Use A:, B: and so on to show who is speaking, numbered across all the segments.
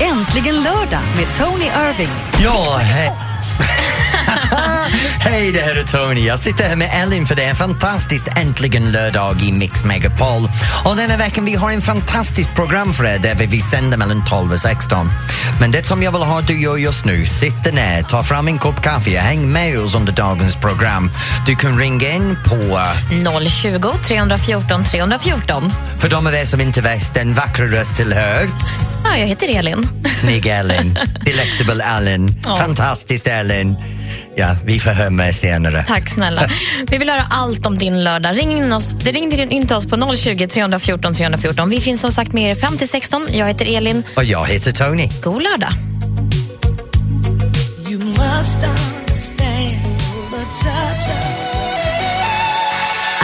A: Äntligen lördag med Tony Irving.
B: Ja, hej. Hej, det här är Tony. Jag sitter här med Ellen för det är en fantastisk äntligen lördag i Mix Megapol. Och denna veckan vi har en fantastiskt program för er där vi sänder mellan 12 och 16. Men det som jag vill ha att du gör just nu, sitta ner, ta fram en kopp kaffe, häng med oss under dagens program. Du kan ringa in på...
C: 020 314 314.
B: För de av er som inte vet, den vackra röst tillhör
C: Ja, jag heter Elin.
B: Snygg Ellen, delectable Ellen,
C: Ja.
B: fantastiskt Ellen. Ja, vi får höra med senare.
C: Tack snälla. Vi vill höra allt om din lördag. Ring in, oss, ring in till oss på 020 314 314. Vi finns som sagt med er fram till 16. Jag heter Elin.
B: Och jag heter Tony.
C: God lördag.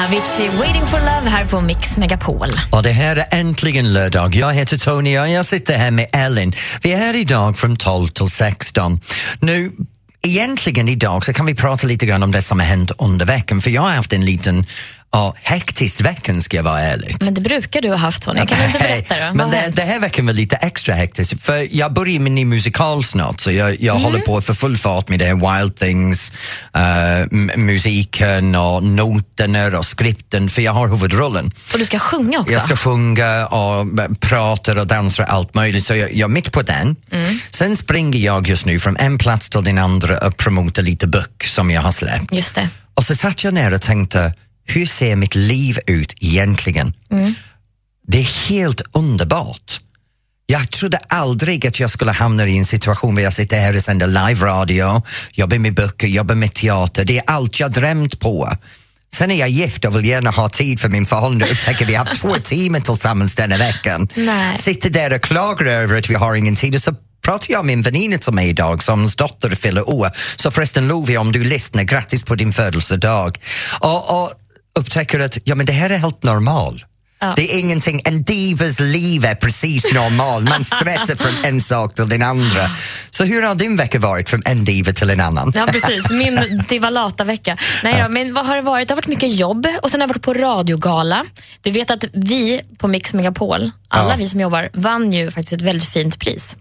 C: Avicii, Waiting for Love här på Mix Megapol.
B: Och det här är äntligen lördag. Jag heter Tony och jag sitter här med Ellen. Vi är här idag från 12 till 16. Nu, egentligen idag så kan vi prata lite grann om det som har hänt under veckan för jag har haft en liten uh, hektisk vecka ska jag vara ärlig.
C: Men det brukar du ha haft, Tony. Kan du inte berätta då?
B: Men det, det här veckan var lite extra hektiskt för jag börjar min ny musikal snart så jag, jag
C: Mm.
B: håller på för full fart med det här Wild Things, eh, m- musiken och noterna och skripten för jag har huvudrollen.
C: Och du ska sjunga också?
B: Jag ska sjunga och prata och dansa och allt möjligt så jag, jag är mitt på den.
C: Mm.
B: Sen springer jag just nu från en plats till den andra och promotar lite böcker som jag har släppt.
C: Just det.
B: Och så satt jag ner och tänkte, hur ser mitt liv ut egentligen? Det är helt underbart. Jag trodde aldrig att jag skulle hamna i en situation där jag sitter här och sänder live-radio, jobbar med böcker, jobbar med teater. Det är allt jag drömt på. Sen är jag gift och vill gärna ha tid för min förhållande och upptäcker vi har haft två timmar tillsammans denna veckan.
C: Nej.
B: Sitter där och klagar över att vi har ingen tid och så pratar jag med en väninna som är idag som hans dotter fyller år. Så förresten Lovia, om du lyssnar, grattis på din födelsedag. Och, och upptäcker att ja, men det här är helt normal.
C: Ja.
B: Det är ingenting, en divas liv är precis normal. Man stressar från en sak till den andra. Så hur har din vecka varit från en diva till en annan?
C: Ja, precis. Min divalata-vecka. Nej då, men vad har det varit? Det har varit mycket jobb och sen har jag varit på radiogala. Du vet att vi på Mix Megapol, alla
B: Ja.
C: vi som jobbar, vann ju faktiskt ett väldigt fint pris.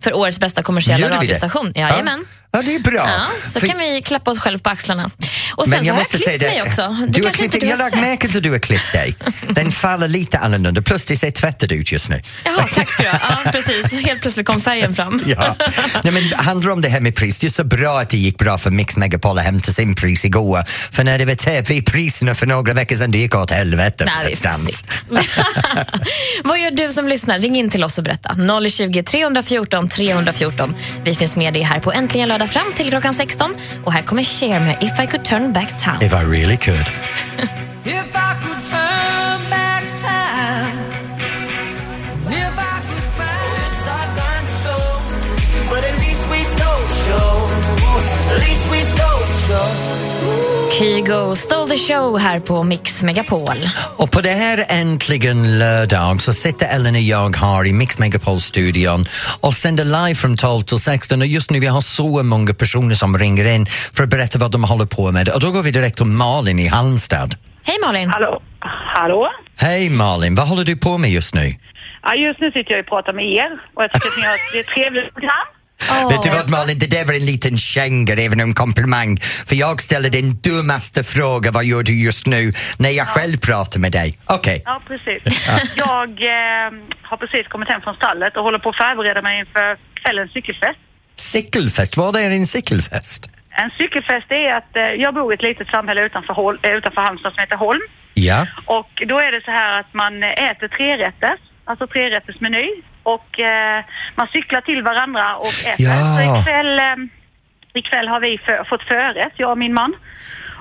C: För årets bästa kommersiella
B: Gjorde vi det?
C: radiostation. Jajamän.
B: Ja, det är bra.
C: Ja, så
B: För-
C: kan vi klappa oss själva på axlarna. Och sen
B: Men
C: så
B: jag
C: har
B: måste
C: jag klippt
B: säga
C: mig
B: det.
C: också. Det
B: Du har klippt,
C: du
B: jag
C: har
B: har
C: sett.
B: märkt att du har klippt dig. Den faller lite annorlunda, plus det ser tvättad ut just nu.
C: Jaha, tack ska du ha. Ja, precis. Helt plötsligt kom färgen fram.
B: Ja. Nej, men det handlar om det här med pris. Det är så bra att det gick bra för Mix Megapol att hämta sin pris igår. För när det var TV-priserna för några veckor sedan, det gick åt helvete
C: Nej. Vad gör du som lyssnar? Ring in till oss och berätta. 020 314 314. Vi finns med dig här på Äntligen lördag fram till klockan 16. Och här kommer Cher med If I could turn back time.
B: If I really could.
D: If I could turn
C: Kygo stole the show här på Mix Megapol.
B: Och på det här äntligen lördag så sitter Ellen och jag här i Mix Megapol-studion och sänder live från 12 till 16 och just nu vi har så många personer som ringer in för att berätta vad de håller på med och då går vi direkt till Malin i Halmstad.
C: Hej Malin!
E: Hallå? Hallå?
B: Hej Malin, vad håller du på med just nu?
E: Ja, just nu sitter jag och pratar med er och jag tycker att ni har ett, trevligt program.
C: Åh,
B: Vet du vad Malin, det där var en liten känga, även en komplimang. För jag ställde den dummaste frågan, vad gör du just nu, när jag själv pratar med dig. Okej.
E: Ja, precis. Jag eh, har precis kommit hem från stallet och håller på att förbereda mig inför kvällens cykelfest.
B: Cykelfest, vad är en cykelfest?
E: En cykelfest är att eh, jag bor i ett litet samhälle utanför, Hol- eh, utanför Halmstad som heter Holm.
B: Ja.
E: Och då är det så här att man eh, äter trerätters, alltså trerättersmeny. Och eh, man cyklar till varandra och äter.
B: Ja.
E: Så ikväll, eh, ikväll har vi för, fått förrätt, jag och min man.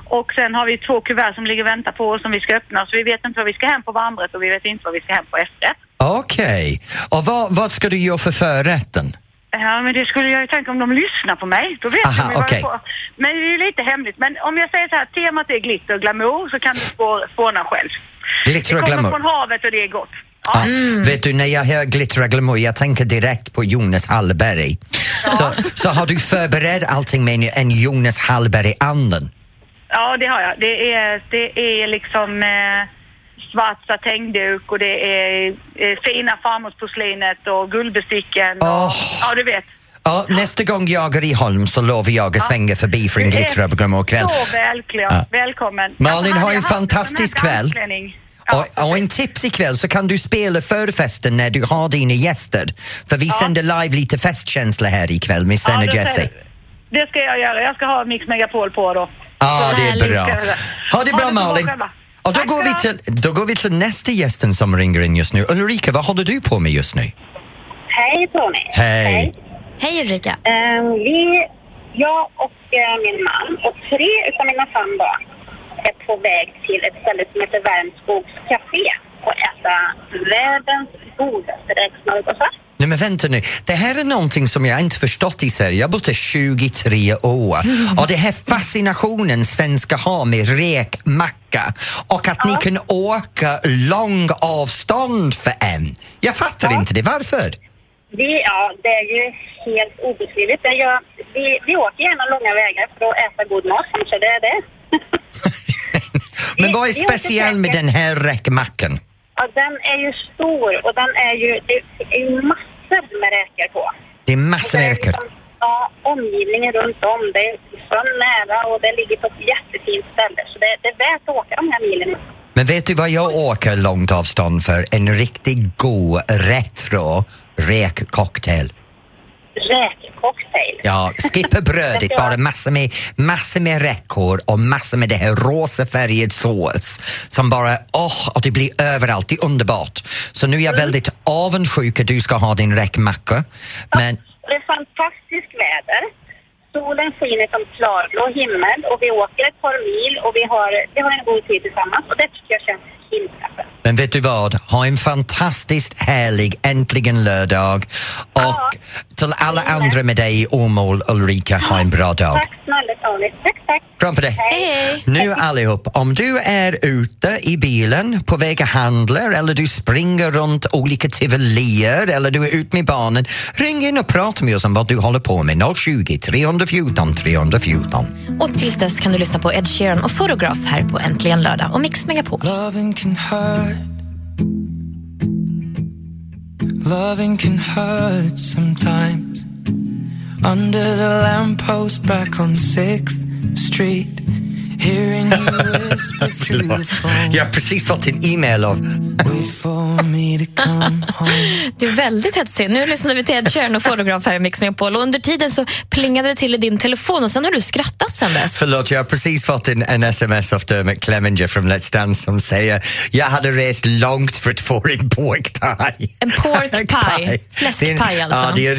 E: Och sen har vi två kuvert som ligger och väntar på oss som vi ska öppna. Så vi vet inte vad vi ska hem på varmrätt och vi vet inte vad vi ska hem på efterrätt.
B: Okej. Och vad, vad ska du göra för förrätten?
E: Ja, men det skulle jag ju tänka om de lyssnar på mig. Då vet
B: Aha,
E: de vad
B: okej.
E: jag får. Men det är ju lite hemligt. Men om jag säger så här, temat är glitter och glamour så kan du spå- spåna själv.
B: Glitter och
E: det kommer
B: glamour.
E: från havet och det är gott. Ja.
B: Ja, Vet du, när jag hör glitter och glamour, jag tänker direkt på Jonas Hallberg. Så, så har du förberett allting med en Jonas Hallberg-anden?
E: Ja, det har jag. Det är, det är liksom eh, svart satängduk och det är eh, fina farmorsporslinet och guldbesticken. Och,
B: Åh.
E: Ja, du vet.
B: Ja, nästa gång jag är i Holm så lovar jag att svänga förbi för en
E: Du är
B: glitterprogram kväll.
E: Så välklar,
B: Ja.
E: välkommen.
B: Malin, ha en fantastisk kväll.
E: Ja,
B: Och, och en tips ikväll så kan du spela förfesten när du har dina gäster. För vi sänder live lite festkänsla här ikväll med Sven
E: Ja,
B: och
E: det
B: Jesse.
E: Det ska jag göra. Jag ska ha Mix Megapol på då.
B: Ja, det är bra. Ha det
E: Ha
B: bra
E: det så bra
B: Malin. Och då, går vi till, då går vi till nästa gästen som ringer in just nu. Ulrika, vad håller du på med just nu?
F: Hej Tony.
B: Hej.
C: Hej Ulrika.
F: Eh, vi, jag och eh, min man och tre utav mina fem barn är på väg till ett ställe som heter Värmskogs café och äta världens godaste räksmörgåsar.
B: Nej men vänta nu, det här är någonting som jag inte förstått i Sverige. Jag har bott här 23 år och det här fascinationen svenskar har med räkmacka och att ni kan åka lång avstånd för en. Jag fattar inte det, varför?
F: Vi, ja, det är ju helt obeskrivligt. Vi, vi åker gärna långa vägar för att äta god mat, kanske det är det.
B: Men vad är speciellt med den här räkmackan?
F: Ja, den är ju stor och den är ju, det är ju massor med räkor på.
B: Det är massor med räkor.
F: liksom, Ja, omgivningen runt om. Det är sjön nära och det ligger på ett jättefint ställe. Så det, det är värt att åka de här milen.
B: Men vet du vad jag åker långt avstånd för? En riktigt god retro räkcocktail.
F: Räkcocktail.
B: Ja, skippa brödet, bara massor med, massor med räckor och massor med det här rosafärgad sås som bara, åh, och det blir överallt, det är underbart. Så nu är jag väldigt avundsjuk att du ska ha din räkmacka. Men
F: Det är fantastiskt väder. Solen skiner som klarblå himmel och vi åker ett par mil och vi har, vi har en god tid tillsammans och det tycker jag känns himla skönt.
B: Men vet du vad? Ha en fantastiskt härlig äntligen lördag och till alla andra med dig i Åmål, Ulrika, ha en bra dag.
F: Tack snälla Tony. Tack, tack.
B: Kram på dig.
C: Hej.
B: Nu allihop, om du är ute i bilen på väg att handla eller du springer runt olika tivolier eller du är ute med barnen, ring in och prata med oss om vad du håller på med. 020 314 314.
C: Och tills dess kan du lyssna på Ed Sheeran och Fotograf här på Äntligen lördag och Mix Megapol.
D: Loving can hurt. Loving can hurt sometimes. Under the lamppost back on 6th Street. Hearing you whisper through the phone.
B: Jag har precis fått en e-mail av...
D: Wait for me to come home.
C: Du är väldigt hetsig. Nu lyssnade vi till Ed Sheeran och Fotograf här i Mix Megapol och under tiden så plingade det till i din telefon och sen har du skrattat sen dess.
B: Förlåt, jag har precis fått en, en sms av Dermot Clemenger från Let's Dance som säger jag hade rest långt för att få en pork pie.
C: En pork pie. Fläskpaj
B: Det är-
C: alltså.
B: Ja, det är.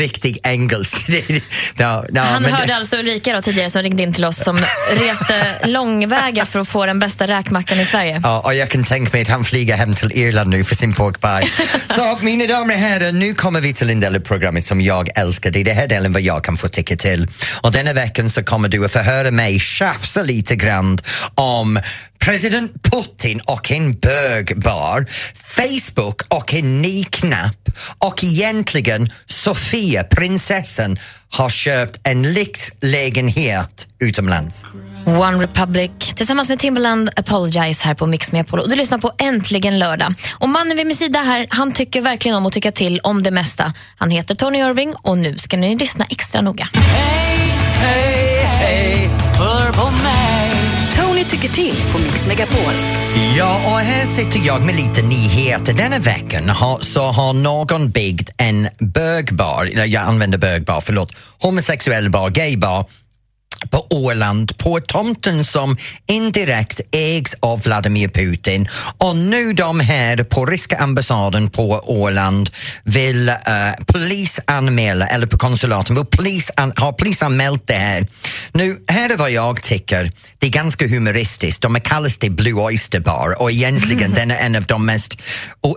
B: Det är- no, no,
C: Han
B: men
C: hörde
B: det-
C: alltså Ulrika då, tidigare som ringde in till oss som reste långväga för att få den bästa räkmackan i Sverige.
B: Ja, och jag kan tänka mig att han flyger hem till Irland nu för sin pork pie. Så mina damer och herrar, nu kommer vi till en del av programmet som jag älskar. Det är den här delen vad jag kan få tycka till. Och denna veckan så kommer du att få höra mig tjafsa lite grann om president Putin och en bögbar, Facebook och en ny-knapp och egentligen Sofia, prinsessan, har köpt en lyxlägenhet utomlands.
C: One Republic tillsammans med Timbaland Apologize här på Mix Megapol. Och du lyssnar på Äntligen lördag. Och mannen vid min sida här, han tycker verkligen om att tycka till om det mesta. Han heter Tony Irving och nu ska ni lyssna extra noga.
D: Hey, hey, mig.
A: Tycker till på Mix Megapol.
B: Ja, och här sitter jag med lite nyheter. Denna veckan har, så har någon byggt en bögbar, eller jag använder bögbar, förlåt, homosexuell bar, gaybar på Åland på tomten som indirekt ägs av Vladimir Putin. Och nu de här på ryska ambassaden på Åland vill uh, polisanmäla, eller på konsulaten, vill polisan, har polisanmält det här. Nu, här är vad jag tycker, det är ganska humoristiskt, de kallas det Blue Oyster Bar. Och egentligen den är en av de mest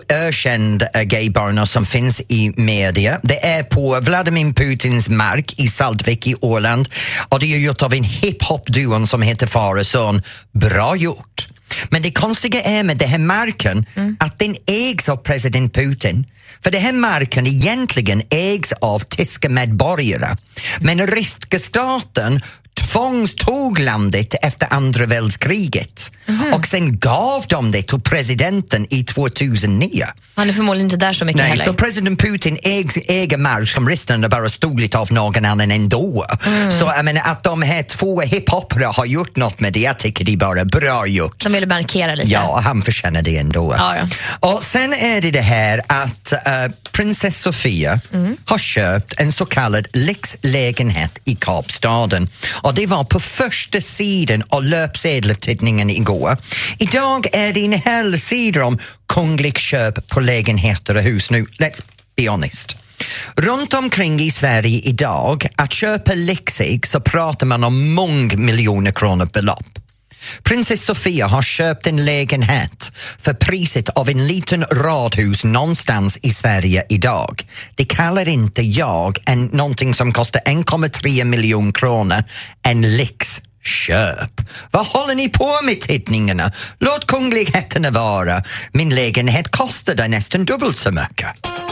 B: ökända uh, gaybarerna som finns i media. Det är på Vladimir Putins mark i Saltvik i Åland. Och det är gjort av en hiphop-duon som heter Far och Son. Bra gjort! Men det konstiga är med den här marken att den ägs av president Putin. För den här marken egentligen ägs av tyska medborgare. Men ryska staten tvångstog landet efter andra världskriget och sen gav de det till presidenten i 2009.
C: Han är förmodligen inte där så mycket
B: Nej,
C: heller.
B: så president Putin äg, äger mark som resten är bara stulit av någon annan ändå.
C: Mm.
B: Så jag menar, att de här två hiphopare har gjort något med det, jag tycker det är bara bra gjort.
C: De ville markera lite.
B: Ja, han förtjänar det ändå.
C: Ja,
B: Och sen är det det här att uh, prinsess Sofia
C: Mm.
B: har köpt en så kallad lyxlägenhet i Kapstaden. Och det var på första sidan av löpsedeltidningen igår. Idag är det en hel sida om kunglig köp på lägenheter och hus nu. Let's be honest. Runt omkring i Sverige idag, att köpa lyxig så pratar man om många miljoner kronor belopp. Prinsess Sofia har köpt en lägenhet för priset av en liten radhus någonstans i Sverige idag. Det kallar inte jag en, någonting som kostar 1,3 miljoner kronor en lyxköp. Vad håller ni på med tidningarna? Låt kungligheterna vara. Min lägenhet kostade nästan dubbelt så mycket.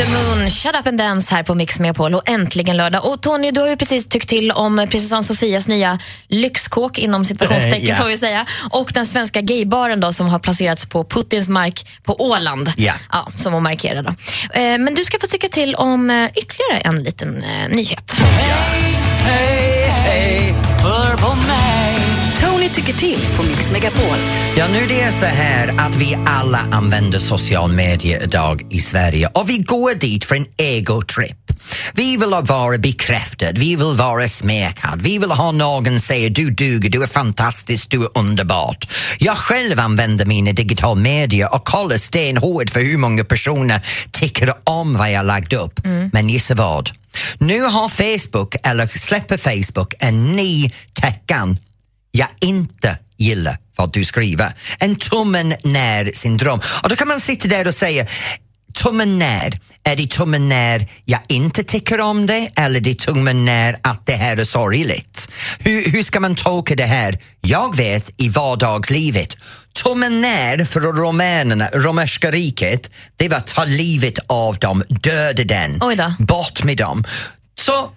C: The moon, shut up and dance här på Mix Megapol och äntligen lördag. Och Tony, du har ju precis tyckt till om prinsessan Sofias nya lyxkåk inom situationstecken
B: ja.
C: får vi säga. Och den svenska gaybaren då som har placerats på Putins mark på Åland.
B: Ja.
C: som hon markerar då. Eh, men du ska få tycka till om eh, ytterligare en liten eh, nyhet.
D: Hej, hej, hör på mig
A: Tony tycker till på Mix Megapol.
B: Ja, nu det är så här att vi alla använder social media idag i Sverige och vi går dit för en egotrip. Vi vill vara bekräftad, vi vill vara smekad, vi vill ha någon säga du duger, du är fantastisk, du är underbart. Jag själv använder mina digital media och kollar stenhårt för hur många personer tycker om vad jag lagt upp. Men gissa vad? Nu har Facebook, eller släpper Facebook, en ny tecken jag inte gillar vad du skriver. En tummen ner syndrom. Och då kan man sitta där och säga tummen ner. Är det tummen ner jag inte tycker om det eller är det tummen ner att det här är sorgligt? Hur, hur ska man tolka det här? Jag vet i vardagslivet Tummen ner för romänerna, romerska riket, det var ta livet av dem, döda den, bort med dem. Så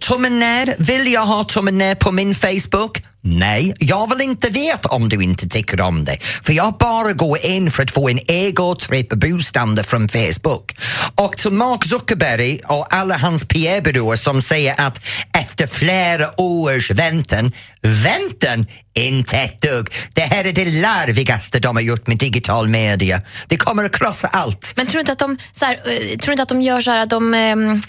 B: Tummen ner, vill jag ha tummen ner på min Facebook? Nej, jag vill inte veta om du inte tycker om det. För jag bara går in för att få en egotripp boostande från Facebook. Och till Mark Zuckerberg och alla hans PR-byråer som säger att efter flera års väntan, väntan? Inte ett dugg. Det här är det larvigaste de har gjort med digital media. Det kommer att krossa allt.
C: Men tror du inte att de, så här, eh, tror du inte att de gör så här att de um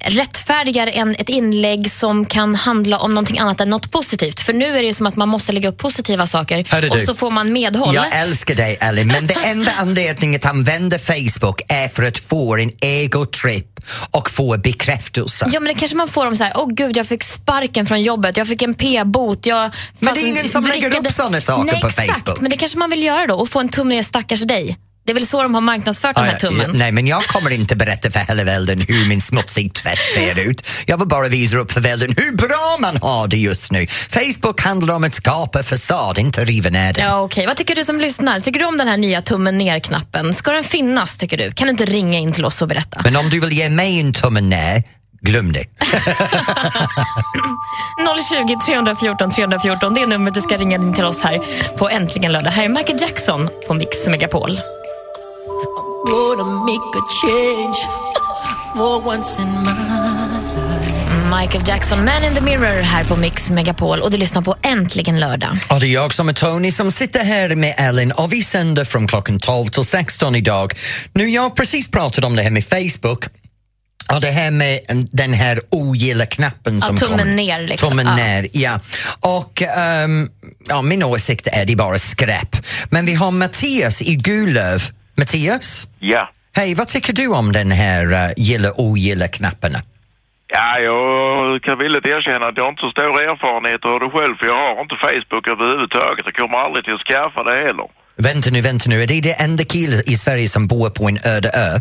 C: rättfärdigar en, ett inlägg som kan handla om någonting annat än något positivt. För nu är det ju som att man måste lägga upp positiva saker
B: Hörru
C: och
B: du.
C: så får man medhåll.
B: Jag älskar dig Ellie, men det enda anledningen att använda Facebook är för att få en egotrip och få bekräftelse.
C: Ja men det kanske man får om så här, åh gud jag fick sparken från jobbet, jag fick en p-bot. Jag
B: Men det är ingen som lägger upp såna saker
C: Nej,
B: på
C: exakt,
B: Facebook.
C: men det kanske man vill göra då och få en tumme ner stackars dig. Det är väl så de har marknadsfört den här
B: Ah,
C: tummen.
B: nej, men jag kommer inte berätta för hela världen hur min smutsig tvätt ser ut. Jag vill bara visa upp för världen hur bra man har det just nu. Facebook handlar om att skapa fasad, inte riva ner den.
C: Ja, okej. Vad tycker du som lyssnar? Tycker du om den här nya tummen ner-knappen? Ska den finnas tycker du? Kan du inte ringa in till oss och berätta?
B: Men om du vill ge mig en tummen ner, glöm det.
C: 020 314 314, det är numret du ska ringa in till oss här på Äntligen lördag. Här är Michael Jackson på Mix Megapol.
D: Gonna make a change for once in my
C: Michael Jackson, Man in the Mirror här på Mix Megapol och du lyssnar på Äntligen lördag.
B: Och det är jag som är Tony som sitter här med Ellen och vi sänder från klockan 12 till 16 idag. Nu, jag har precis pratat om det här med Facebook och det här med den här ogilla-knappen
C: Ja,
B: som
C: tummen
B: kom.
C: ner liksom.
B: Tummen
C: Ja.
B: ner, ja. Och ehm, ja, min åsikt är det bara skräp. Men vi har Mattias i Gulöv. Mattias?
G: Ja.
B: Hej, vad tycker du om den här uh, gilla-ogilla-knapparna?
G: Ja, jag kan villigt erkänna att jag inte så stor erfarenhet av det själv för jag har inte Facebook överhuvudtaget och kommer aldrig till att skaffa det heller.
B: Vänta nu, vänta nu. Är det det enda killen i Sverige som bor på en öde ö?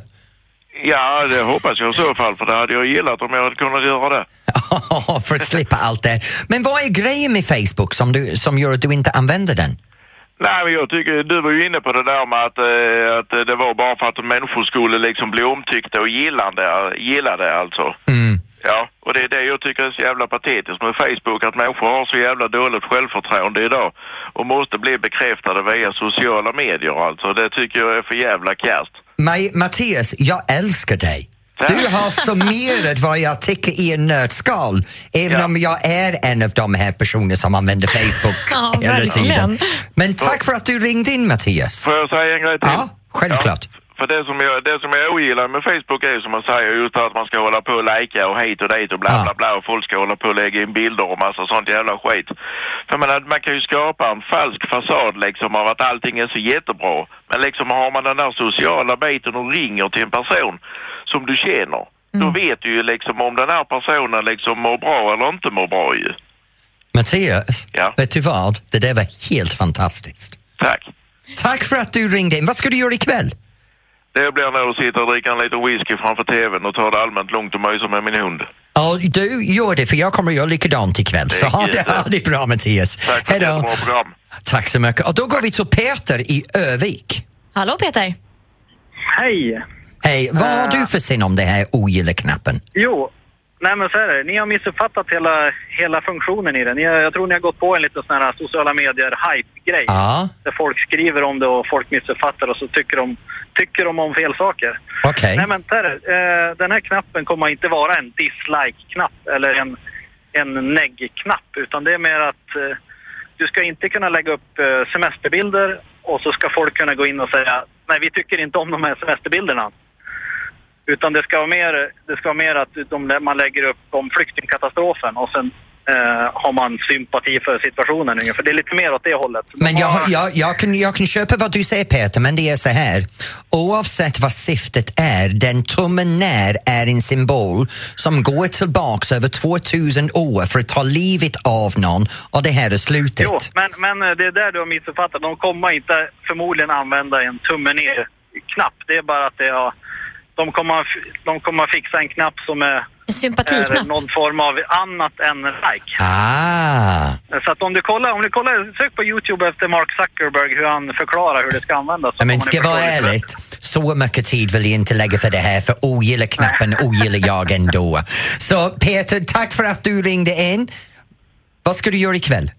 G: Ja, det hoppas jag i så fall för det hade jag gillat om jag hade kunnat göra det.
B: för att slippa allt det. Men vad är grejen med Facebook som, du, som gör att du inte använder den?
G: Nej, men jag tycker du var ju inne på det där med att, eh, att det var bara för att människor skulle liksom bli omtyckta och gillande, gillade alltså.
B: Mm.
G: Ja, och det är det jag tycker är så jävla patetiskt med Facebook, att människor har så jävla dåligt självförtroende idag och måste bli bekräftade via sociala medier alltså. Det tycker jag är för jävla kast.
B: Ma- Mattias, jag älskar dig. Du har summerat vad jag tycker i en nötskal, även
G: Ja.
B: om jag är en av de här personerna som använder Facebook
C: Ja,
B: hela tiden. Men tack för att du ringde in Mattias.
G: Får jag säga en grej till?
B: Ja, självklart.
G: Ja, för det som, jag, det som jag ogillar med Facebook är som man säger just att man ska hålla på och lajka och hit och dit och bla
B: Ja.
G: bla bla och folk ska hålla på och lägga in bilder och massa sånt jävla skit. För man, man kan ju skapa en falsk fasad liksom av att allting är så jättebra. Men liksom har man den där sociala biten och ringer till en person som du känner, då vet du ju liksom om den här personen liksom mår bra eller inte mår bra ju.
B: Mattias,
G: Ja.
B: vet du vad? Det där var helt fantastiskt.
G: Tack.
B: Tack för att du ringde in. Vad ska du göra ikväll?
G: Det blir nog att sitta och dricka en liten whisky framför TVn och ta det allmänt lugnt och mysa med min hund.
B: Ja, du gör det för jag kommer att göra likadant ikväll. Så ha det, ha det bra Mattias.
G: Tack för ett jättebra program.
B: Tack så mycket. Och då går vi till Peter i Övik.
C: Hallå Peter.
H: Hej!
B: Hej, vad har du för sin om det här ogilla-knappen?
H: Jo, nej men så är det. Ni har missuppfattat hela, hela funktionen i den. Ni jag tror ni har gått på en liten sån här sociala medier-hype-grej.
B: Ja,
H: Där folk skriver om det och folk missuppfattar och så tycker de, tycker de om fel saker.
B: okej.
H: Nej men så är det. Eh, den här knappen kommer inte vara en dislike-knapp eller en, en negg-knapp. Utan det är mer att eh, du ska inte kunna lägga upp eh, semesterbilder och så ska folk kunna gå in och säga nej vi tycker inte om de här semesterbilderna. Utan det ska vara mer, det ska vara mer att de, man lägger upp om flyktingkatastrofen och sen eh, har man sympati för situationen ungefär. Det är lite mer åt det hållet. De
B: Men jag,
H: har-
B: jag, jag, kan, jag kan köpa vad du säger Peter, men det är så här. Oavsett vad syftet är, den tummen ner är en symbol som går tillbaks över 2000 år för att ta livet av någon och det här är slutet.
H: Jo, men, men eh, det är där du har missuppfattat. De kommer inte förmodligen använda en tumme ner-knapp. Det är bara att det har, de, kommer, de kommer fixa en knapp som är,
C: sympatiknapp.
H: någon form av annat än like.
B: Ah,
H: Så att om du kollar, om du kollar, sök på Youtube efter Mark Zuckerberg hur han förklarar hur det ska användas.
B: men ska vara ärligt, så mycket tid vill jag inte lägga för det här för ogilla-knappen ogillar jag ändå. Så Peter, tack för att du ringde in. Vad ska du göra ikväll?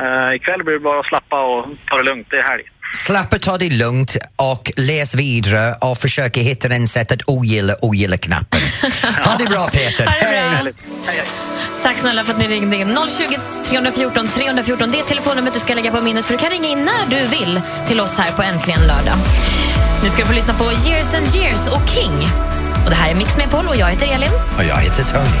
H: Uh, ikväll blir det bara att slappa och ta det lugnt. Det är helg.
B: Slappa ta det lugnt och läs vidare och försöka hitta en sätt att ogilla ogilla-knappen. Ha det bra Peter.
C: Ha det bra.
B: Hej.
C: Tack snälla för att ni ringde in. 020 314 314 det är telefonnumret du ska lägga på minnet för du kan ringa in när du vill till oss här på Äntligen lördag. Nu ska du få lyssna på Years and Years och King. Och Det här är Mix med Paul och jag heter Elin.
B: Och jag heter Tony.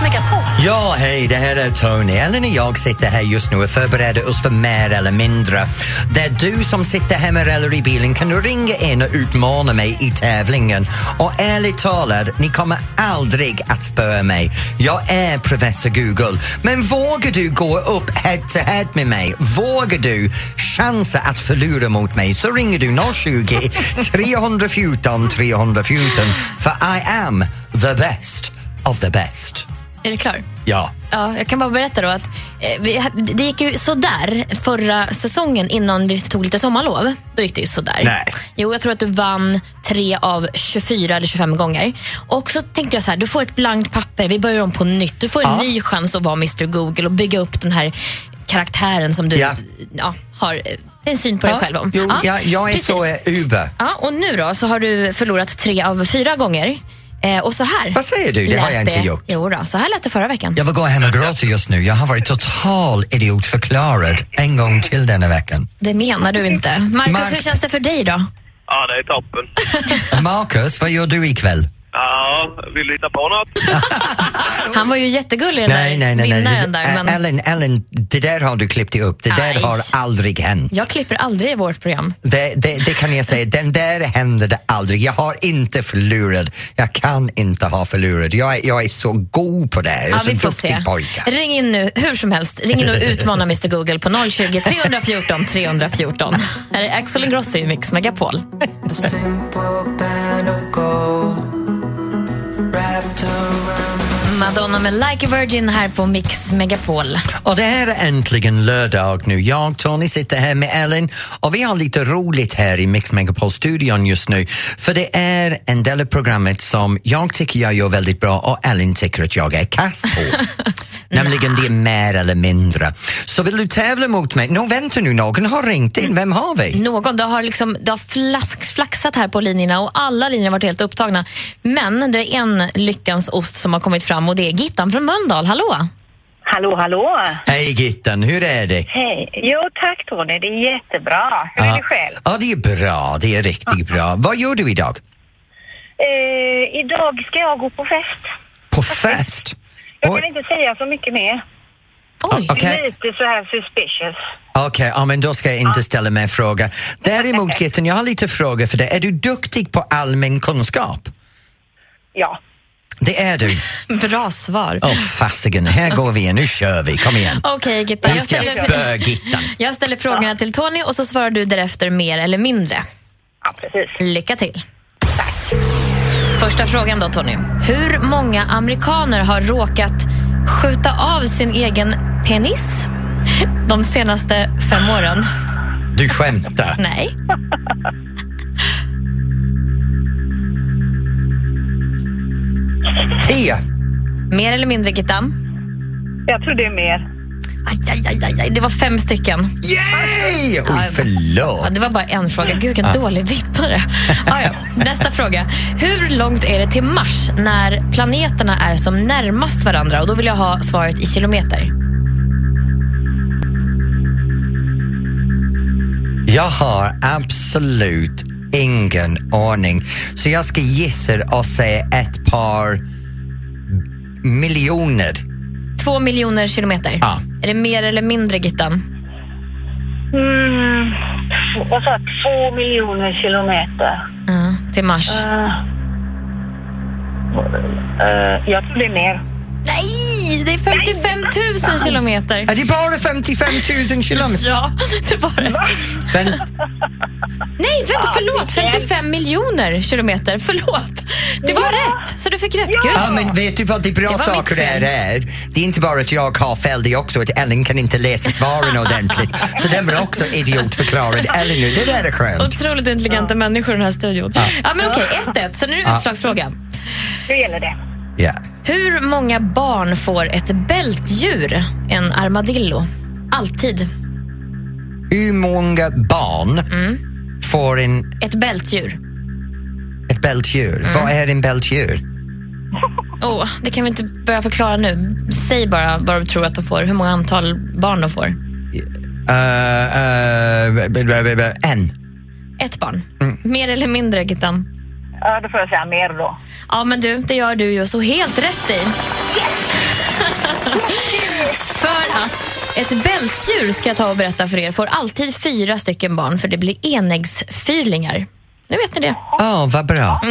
A: Mix Megapol.
B: Ja, hej, det här är Tony. Ellen och jag sitter här just nu och förbereder oss för mer eller mindre. Där du som sitter hemma eller i bilen kan du ringa in och utmana mig i tävlingen. Och ärligt talat, ni kommer aldrig att spöa mig. Jag är professor Google. Men vågar du gå upp head to head med mig? Vågar du chansa att förlora mot mig så ringer du 020 314 314 för I am the best of the best.
C: Är du klar?
B: Ja.
C: Ja, jag kan bara berätta då att eh, vi, det gick ju sådär förra säsongen innan vi tog lite sommarlov. Då gick det ju sådär.
B: Nej.
C: Jo, jag tror att du vann tre av 24 eller 25 gånger. Och så tänkte jag så här, du får ett blankt papper, vi börjar om på nytt. Du får en
B: Ja.
C: ny chans att vara Mr Google och bygga upp den här karaktären som du
B: Ja.
C: ja, har eh, en syn på dig själv om.
B: Jo,
C: Ja,
B: jag, jag är
C: precis.
B: så eh, Uber.
C: Ja, och nu då så har du förlorat tre av fyra gånger. Eh, och så här
B: Vad säger du? Det har jag inte gjort.
C: Jo då, så här lät det förra veckan.
B: Jag vill gå hem och gråta just nu. Jag har varit total idiotförklarad en gång till denna veckan.
C: Det menar du inte. Marcus,
B: Mark-
C: hur känns det för dig då?
I: Ja, det är toppen.
B: Marcus, vad gör du ikväll?
I: Ja, vill du hitta på något?
C: Han var ju jättegullig den
B: Nej,
C: där
B: nej, nej. nej.
C: där. Men
B: Ellen, Ellen, det där har du klippt upp. Det där
C: Aj.
B: har aldrig hänt.
C: jag klipper aldrig i vårt program.
B: Det, det, det kan jag säga, den där hände det aldrig. Jag har inte förlorat. Jag kan inte ha förlorat. Jag är, jag är så god på det. Jag är
C: Ja,
B: så
C: vi får se.
B: pojke.
C: Ring in nu, hur som helst. Ring in och utmana Mr Google på 020 314 314. Här är Axel Ingrosso i Mix Megapol. Madonna med Like a Virgin här på Mix Megapol.
B: Och det här är äntligen lördag nu. Jag, Tony, sitter här med Ellen och vi har lite roligt här i Mix Megapol-studion just nu. För det är en del av programmet som jag tycker jag gör väldigt bra och Ellen tycker att jag är kass på. Nämligen det är mer eller mindre. Så vill du tävla mot mig? Nå, vänta nu, någon har ringt in. Vem har vi?
C: Någon, det har, liksom, det har flask, flaxat här på linjerna och alla linjer har varit helt upptagna. Men det är en lyckans ost som har kommit fram och det är Gittan från Mölndal. Hallå!
F: Hallå, hallå!
B: Hej Gittan, hur är det?
F: Hej! Jo, tack Tony, det är jättebra. Hur är det själv?
B: Ja, det är bra. Det är riktigt bra. Vad gör du idag?
F: Eh, idag ska jag gå på fest.
B: På fest?
F: Jag kan inte säga så mycket mer.
C: Oj!
B: Okej.
F: Lite så här suspicious.
B: Okej, ja, men då ska jag inte ställa mer frågor. Däremot Gittan, jag har lite frågor för dig. Är du duktig på allmän kunskap?
F: Ja.
B: Det är du.
C: Bra svar.
B: Åh fasiken, här går vi igen. Nu kör vi. Kom igen.
C: Okej, Gittan.
B: Nu
C: Jag
B: ska jag
C: ställer,
B: spöa Gittan.
C: jag ställer frågorna till Tony och så svarar du därefter mer eller mindre.
F: Ja, precis.
C: Lycka till. Första frågan då, Tony. Hur många amerikaner har råkat skjuta av sin egen penis de senaste fem åren?
B: Du skämtar.
C: Nej.
B: Tio.
C: Mer eller mindre, Gittan?
F: Jag tror det är mer.
C: Aj, aj, aj, aj, aj. Det var fem stycken.
B: Yay! Oj,
C: Ja,
B: förlåt.
C: det var bara en fråga. Gud, vilken dålig vinnare. Ah, ja. Nästa fråga. Hur långt är det till Mars när planeterna är som närmast varandra? Och Då vill jag ha svaret i kilometer.
B: Jag har absolut ingen aning. Så jag ska gissa och säga ett par miljoner.
C: Två miljoner kilometer.
B: Ja.
C: Är det mer eller mindre, Gittan?
F: Mm, vad sa jag? Två miljoner kilometer.
C: Ja, till Mars.
F: Eh, eh, jag tror det är mer.
C: Nej, det är 55 000 kilometer.
B: Är det bara 55 000 kilometer?
C: Ja, det var det.
B: Men,
C: Nej, vänta, förlåt. 55 miljoner kilometer. Förlåt. Det var rätt, så du fick rätt. Gud.
B: ja, men vet du vad det bra
C: Det var
B: saker
C: mitt fel.
B: där är? Det är inte bara att jag har fel, det är också att Ellen kan inte läsa svaren ordentligt. Så den var också idiotförklarad. Ellen nu, det där är skönt.
C: Otroligt intelligenta människor i den här studion. Ja. men okej, 1-1. Så nu är det
B: Ja.
C: utslagsfråga.
F: Hur gäller det?
B: Ja.
C: Hur många barn får ett bältdjur, en armadillo? Alltid.
B: Hur många barn
C: Mm.
B: får en,
C: Ett bältdjur.
B: ett bältdjur?
C: Mm.
B: Vad är en bältdjur?
C: Oh, det kan vi inte börja förklara nu. Säg bara vad du tror att de får, hur många antal barn de får.
B: Uh, uh, en.
C: Ett barn.
B: Mm.
C: Mer eller mindre, Gittan?
F: Ja, då får jag säga mer då.
C: Ja, men du, det gör du ju så helt rätt i. för att ett bältdjur, ska jag ta och berätta för er, får alltid fyra stycken barn för det blir enäggsfyrlingar. Nu vet ni det.
B: Åh, vad bra.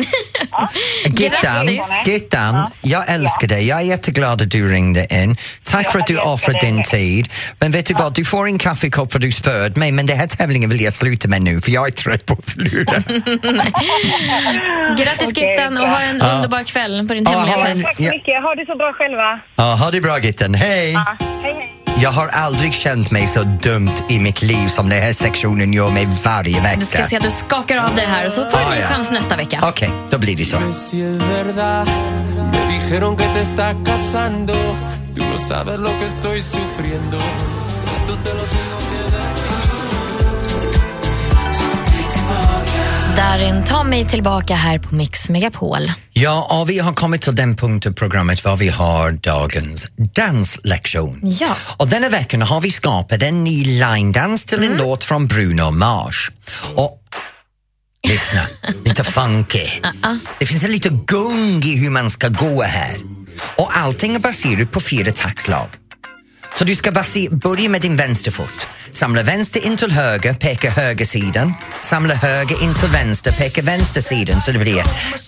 B: Gittan. Gittan, jag älskar dig. Jag är jätteglad att du ringde in. Tack för att du
F: jag
B: offrade din tid. Men vet du vad, du får en kaffekopp för du spöade mig men den här tävlingen vill jag sluta med nu för jag är trött på att förlora.
C: Grattis Gittan och ha en underbar kväll på din
B: Ja,
C: hemliga fest.
F: Tack så mycket. Ha det så bra själva.
B: Ja, ha det bra Gittan, hej!
F: Ja, hej, hej.
B: Jag har aldrig känt mig så dumt i mitt liv som den här sektionen gör mig varje vecka.
C: Du ska se att du skakar av dig här och så får du
B: Ah,
C: en ny
B: ja.
C: chans nästa vecka.
B: Okej, då blir det så.
C: Darin, ta mig tillbaka här på Mix Megapol.
B: Ja, och vi har kommit till den punkt i programmet var vi har dagens danslektion.
C: Ja.
B: Och denna veckan har vi skapat en ny line-dans till en låt från Bruno Mars. Och lyssna, lite funky. Det finns en lite gung i hur man ska gå här. Och allting är baserat på fyra taktslag. Så du ska basi- börja med din vänsterfot. Samla vänster in till höger, peka höger sidan. Samla höger in till vänster, peka vänster sidan. Så det blir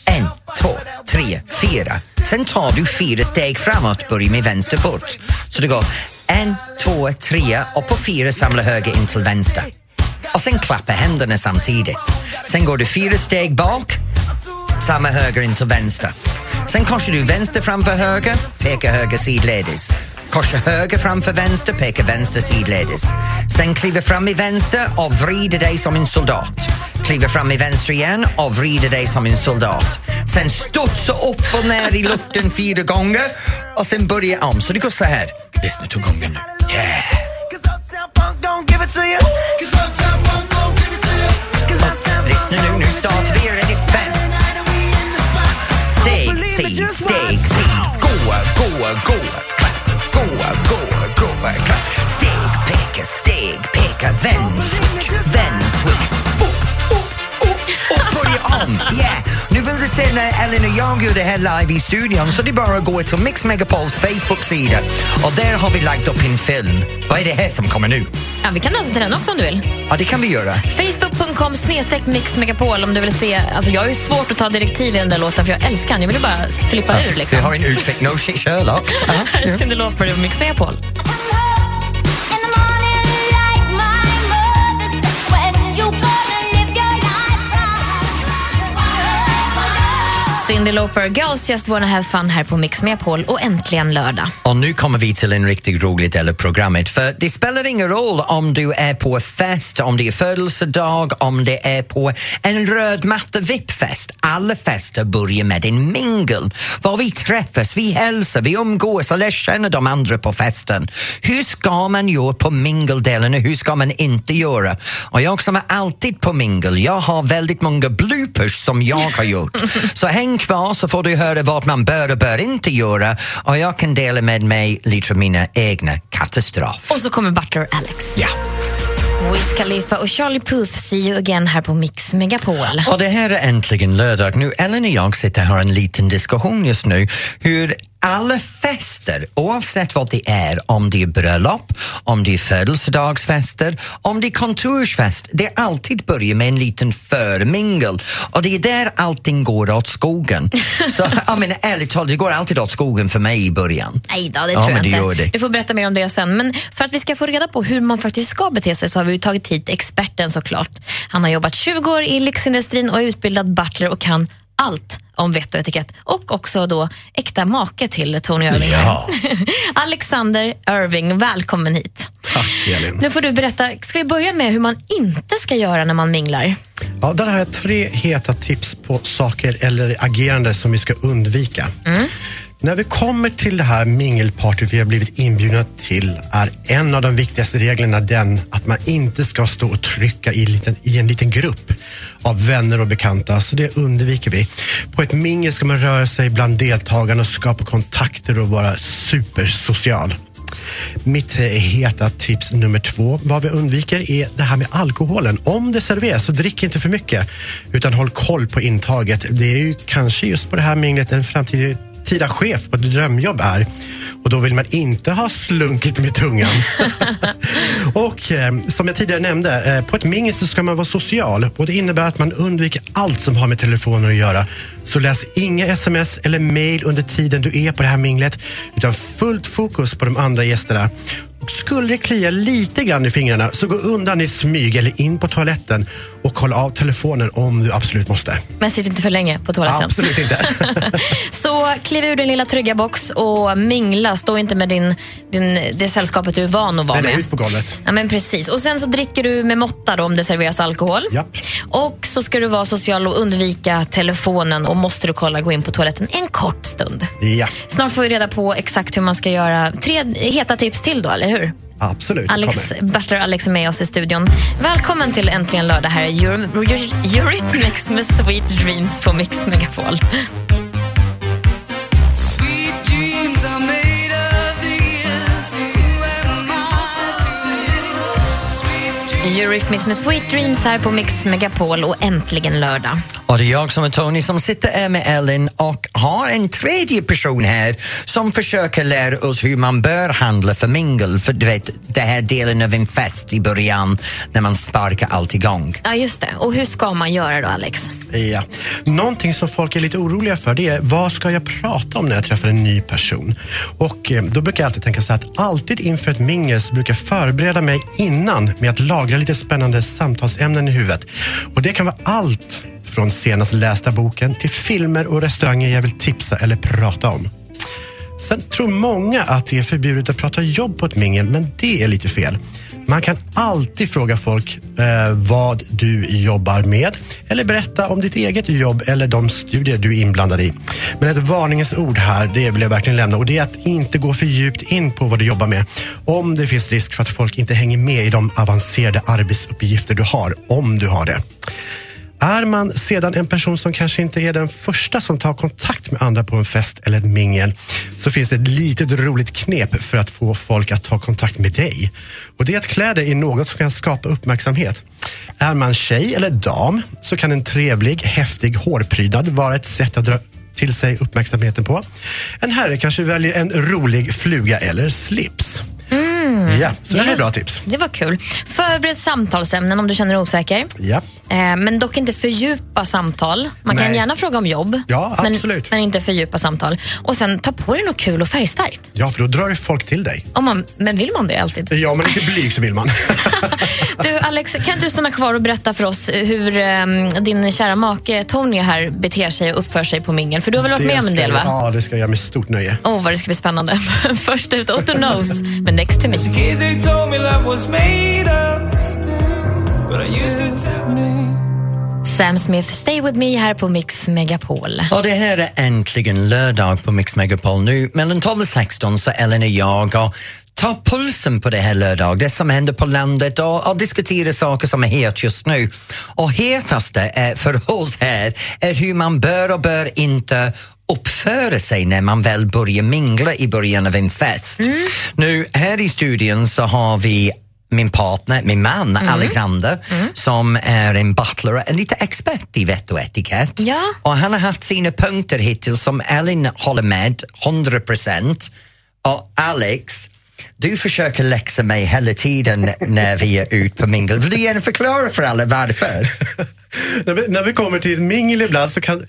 B: en, två, tre, fyra. Sen tar du fyra steg framåt, börja med vänster fot. Så det går en, två, tre och på fyra samla höger in till vänster. Och sen klappa händerna samtidigt. Sen går du fyra steg bak, samma höger in till vänster. Sen korsar du vänster framför höger, pekar höger sidledes. Korsar höger framför vänster, pekar vänster sidledes. Sen kliver fram i vänster och vrider dig som en soldat. Kliver fram i vänster igen och vrider dig som en soldat. Sen studsa upp och ner i luften fyra gånger och sen börja om. Så det går så här. Lyssna till gången nu. Yeah! Lyssna nu, nu startar vi. Ready, fem. Steg, sid, steg, sid. gå, gå, gå. Nu vill du se när Ellen och jag gör det här live i studion så det är bara att gå till Mix Megapols Facebook-sida och där har vi lagt upp en film. Vad är det här som kommer nu?
C: Ja, vi kan dansa till den också om du vill.
B: Ja, det kan vi göra.
C: Facebook.com snedstreck mixmegapol om du vill se. Alltså jag har ju svårt att ta direktiv i den där låten för jag älskar den. Jag vill ju bara flippa ur liksom.
B: Vi har en uttryck, no shit Sherlock. Ja.
C: Här är Cyndi Lauper och Mix Megapol. Cyndi Lauper, Girls Just Wanna Have Fun här på Mix Megapol och äntligen lördag.
B: Och nu kommer vi till en riktigt rolig del av programmet. För det spelar ingen roll om du är på fest, om det är födelsedag, om det är på en röd matta VIP-fest. Alla fester börjar med en mingel. Var vi träffas, vi hälsar, vi umgås och lär känna de andra på festen. Hur ska man göra på mingeldelen och hur ska man inte göra? Och jag som är alltid på mingel, jag har väldigt många bloopers som jag har gjort. Så häng kvar så får du höra vad man bör och bör inte göra och jag kan dela med mig lite av mina egna katastrofer.
C: Och så kommer Butler Alex.
B: Ja.
C: Wiz Khalifa och Charlie Puth, see you again här på Mix Megapol.
B: Och det här är äntligen lördag. Nu Ellen och jag sitter här och har en liten diskussion just nu hur alla fester, oavsett vad det är, om det är bröllop, om det är födelsedagsfester, om det är kontorsfest, det alltid börjar med en liten förmingel och det är där allting går åt skogen. Så jag menar ärligt talat, det går alltid åt skogen för mig i början.
C: Nej då, det
B: Ja,
C: tror jag inte.
B: det.
C: Du får berätta mer om det sen. Men för att vi ska få reda på hur man faktiskt ska bete sig så har vi tagit hit experten såklart. Han har jobbat 20 år i lyxindustrin och är utbildad butler och kan allt om vett och etikett och också då äkta make till Tony Irving.
J: Ja.
C: Alexander Irving, välkommen hit.
J: Tack Elin.
C: Nu får du berätta, ska vi börja med hur man inte ska göra när man minglar?
J: Ja, där har jag tre heta tips på saker eller agerande som vi ska undvika. När vi kommer till det här mingelpartyt vi har blivit inbjudna till är en av de viktigaste reglerna den att man inte ska stå och trycka i, liten, i en liten grupp av vänner och bekanta, så det undviker vi. På ett mingel ska man röra sig bland deltagarna och skapa kontakter och vara supersocial. Mitt eh, heta tips nummer två, vad vi undviker är det här med alkoholen. Om det serveras så drick inte för mycket utan håll koll på intaget. Det är ju kanske just på det här minglet en framtida chef på ett drömjobb är. Och då vill man inte ha slunkit med tungan. och eh, som jag tidigare nämnde, eh, på ett mingel så ska man vara social och det innebär att man undviker allt som har med telefoner att göra. Så läs inga sms eller mail under tiden du är på det här minglet utan fullt fokus på de andra gästerna. Skulle det klia lite grann i fingrarna så gå undan i smyg eller in på toaletten och kolla av telefonen om du absolut måste.
C: Men sitt inte för länge på toaletten.
J: Absolut inte.
C: Så kliv ur din lilla trygga box och mingla. Stå inte med din, din, det sällskapet du är van att vara
J: Nej, nej,
C: med.
J: ut på golvet.
C: Ja, men precis. Och Sen så dricker du med måtta då, om det serveras alkohol.
J: Japp.
C: Och så ska du vara social och undvika telefonen och måste du kolla, gå in på toaletten en kort stund.
J: Ja,
C: Snart får vi reda på exakt hur man ska göra. Tre heta tips till då, eller hur?
J: absolut.
C: Alex,
J: kommer.
C: Butler Alex är med oss i studion. Välkommen till Äntligen lördag. Här är Euro- Euro- Eurythmics med Sweet Dreams på Mix Megapol. Eurythmics med Sweet Dreams här på Mix Megapol och äntligen lördag.
B: Och det är jag som är Tony som sitter här med Ellen och har en tredje person här som försöker lära oss hur man bör handla för mingel. För du vet, det här delen av en fest i början när man sparkar allt igång.
C: Ja, just det. Och hur ska man göra då, Alex?
J: Ja. Någonting som folk är lite oroliga för det är vad ska jag prata om när jag träffar en ny person? Och eh, då brukar jag alltid tänka så här att alltid inför ett mingel så brukar jag förbereda mig innan med att lagra lite spännande samtalsämnen i huvudet. Och det kan vara allt från senast lästa boken till filmer och restauranger jag vill tipsa eller prata om. Sen tror många att det är förbjudet att prata jobb på ett mingel, men det är lite fel. Man kan alltid fråga folk eh, vad du jobbar med eller berätta om ditt eget jobb eller de studier du är inblandad i. Men ett varningens ord här, det vill jag verkligen lämna och det är att inte gå för djupt in på vad du jobbar med. Om det finns risk för att folk inte hänger med i de avancerade arbetsuppgifter du har, om du har det. Är man sedan en person som kanske inte är den första som tar kontakt med andra på en fest eller ett mingel så finns det ett litet roligt knep för att få folk att ta kontakt med dig. Och det är att klä dig i något som kan skapa uppmärksamhet. Är man tjej eller dam så kan en trevlig, häftig hårprydnad vara ett sätt att dra till sig uppmärksamheten på. En herre kanske väljer en rolig fluga eller slips. Ja, så det här är bra tips.
C: Det var kul. Förbered samtalsämnen om du känner dig osäker.
J: Ja.
C: Eh, men dock inte fördjupa samtal. Man kan
J: Nej.
C: gärna fråga om jobb,
J: Ja,
C: men,
J: absolut.
C: men inte fördjupa samtal. Och sen ta på dig något kul och färgstarkt.
J: ja, för då drar ju folk till dig.
C: Om man, men vill man det alltid?
J: Ja, men lite blyg så vill man.
C: Du Alex, kan inte du stanna kvar och berätta för oss hur eh, din kära make Tony här beter sig och uppför sig på mingel? För du har väl varit med om en del
J: jag-
C: va?
J: Ja, det ska jag göra med stort nöje.
C: Åh, vad det ska bli spännande. Först ut, Otto Knows med Next to me. Sam Smith, Stay with me här på Mix Megapol.
B: Och det här är äntligen lördag på Mix Megapol nu. Mellan 12 och 16 så Ellen och jag och tar pulsen på det här lördag, det som händer på landet och, och diskuterar saker som är het just nu. Och hetaste är för oss här är hur man bör och bör inte uppföra sig när man väl börjar mingla i början av en fest. Nu, här i studion så har vi min partner, min man Alexander som är en butler en lite expert i vett och etikett.
C: Ja.
B: Och han har haft sina punkter hittills som Ellen håller med 100 procent. Och Alex, du försöker läxa mig hela tiden när vi är ute på mingel. Vill du gärna förklara för alla varför?
J: när, vi, när vi kommer till ett mingel ibland så kan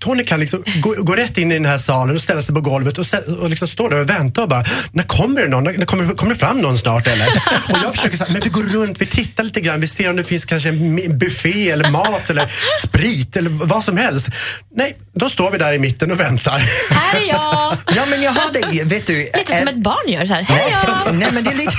J: Tony kan liksom gå, gå rätt in i den här salen och ställa sig på golvet och, och liksom stå där och vänta och bara, när kommer det någon? När, när kommer, kommer det fram någon snart eller? och jag försöker säga, men vi går runt, vi tittar lite grann, vi ser om det finns kanske en buffé eller mat eller sprit eller vad som helst. Nej, då står vi där i mitten och väntar.
C: Här är jag!
B: Ja, men jag har det, vet du...
C: Lite som ett barn gör så här.
B: Nej, men det är lite...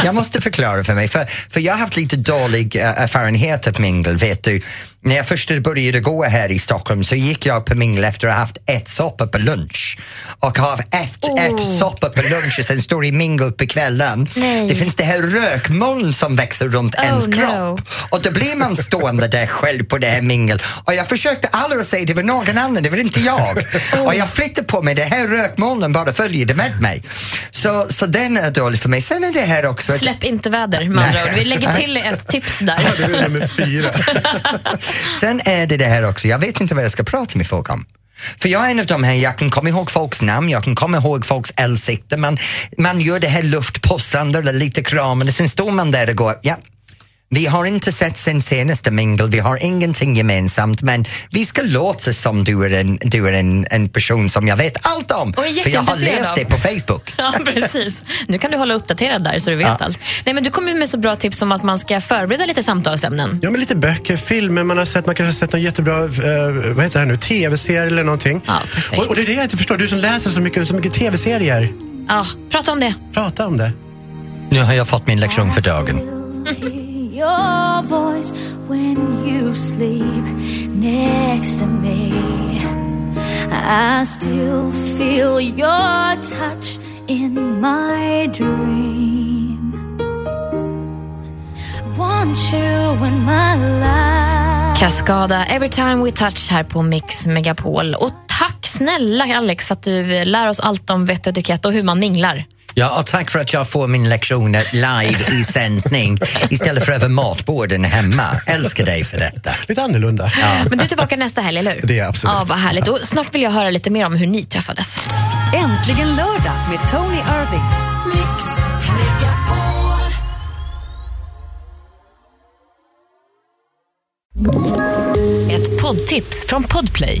B: jag måste förklara för mig, för, för jag har haft lite dålig uh, erfarenhet av mingel, vet du. När jag först började gå här i Stockholm så gick jag på mingel efter att ha haft ett soppa på lunch och har efter
C: Oh.
B: ett soppa på lunch och sen står i mingel på kvällen.
C: Nej.
B: Det finns det här rökmoln som växer runt
C: Oh,
B: ens
C: no.
B: kropp och då blir man stående där själv på det här mingel och jag försökte aldrig säga det var någon annan, det var inte jag. Och jag flyttade på mig, det här rökmolnen bara följde med mig. Så, så den är dålig för mig. Sen är det här också...
C: Släpp inte väder med andra ord. Vi lägger till ett tips där.
J: det är nummer fyra.
B: Sen är det det här också, jag vet inte vad jag ska prata med folk om. För jag är en av de här, jag kan komma ihåg folks namn, jag kan komma ihåg folks ansikten, man, man gör det här luftpussande eller lite kramande, sen står man där och går, ja, vi har inte sett sen senaste mingel, vi har ingenting gemensamt men vi ska låta som du är en, du är en, en person som jag vet allt om. För jag har läst
C: av.
B: det på Facebook.
C: Ja, precis. Nu kan du hålla uppdaterad där så du vet
B: Ja.
C: allt. Nej, men du kommer ju med så bra tips om att man ska förbereda lite samtalsämnen.
J: Ja, men lite böcker, filmer man har sett. Man kanske har sett någon jättebra eh, vad heter det här nu, tv-serie eller någonting.
C: Ja, perfekt.
J: och, och det är det jag inte förstår. Du som läser så mycket, så mycket tv-serier.
C: Ja, prata om det.
J: Prata om det.
B: Nu har jag fått min lektion för dagen.
K: your voice when you sleep next to me. I still feel your touch in my dream. Want you in my life.
C: Cascada, Every time we touch här på Mix Megapol. Och tack snälla Alex för att du lär oss allt om vett och etikett och hur man minglar.
B: Ja, och tack för att jag får min lektioner live i sändning istället för över matborden hemma. Älskar dig för detta.
J: Lite annorlunda.
C: Men du är tillbaka nästa helg, eller hur?
J: Det är absolut.
C: Ja, vad härligt. Och snart vill jag höra lite mer om hur ni träffades.
A: Äntligen lördag med Tony Irving.
L: Ett poddtips från Podplay.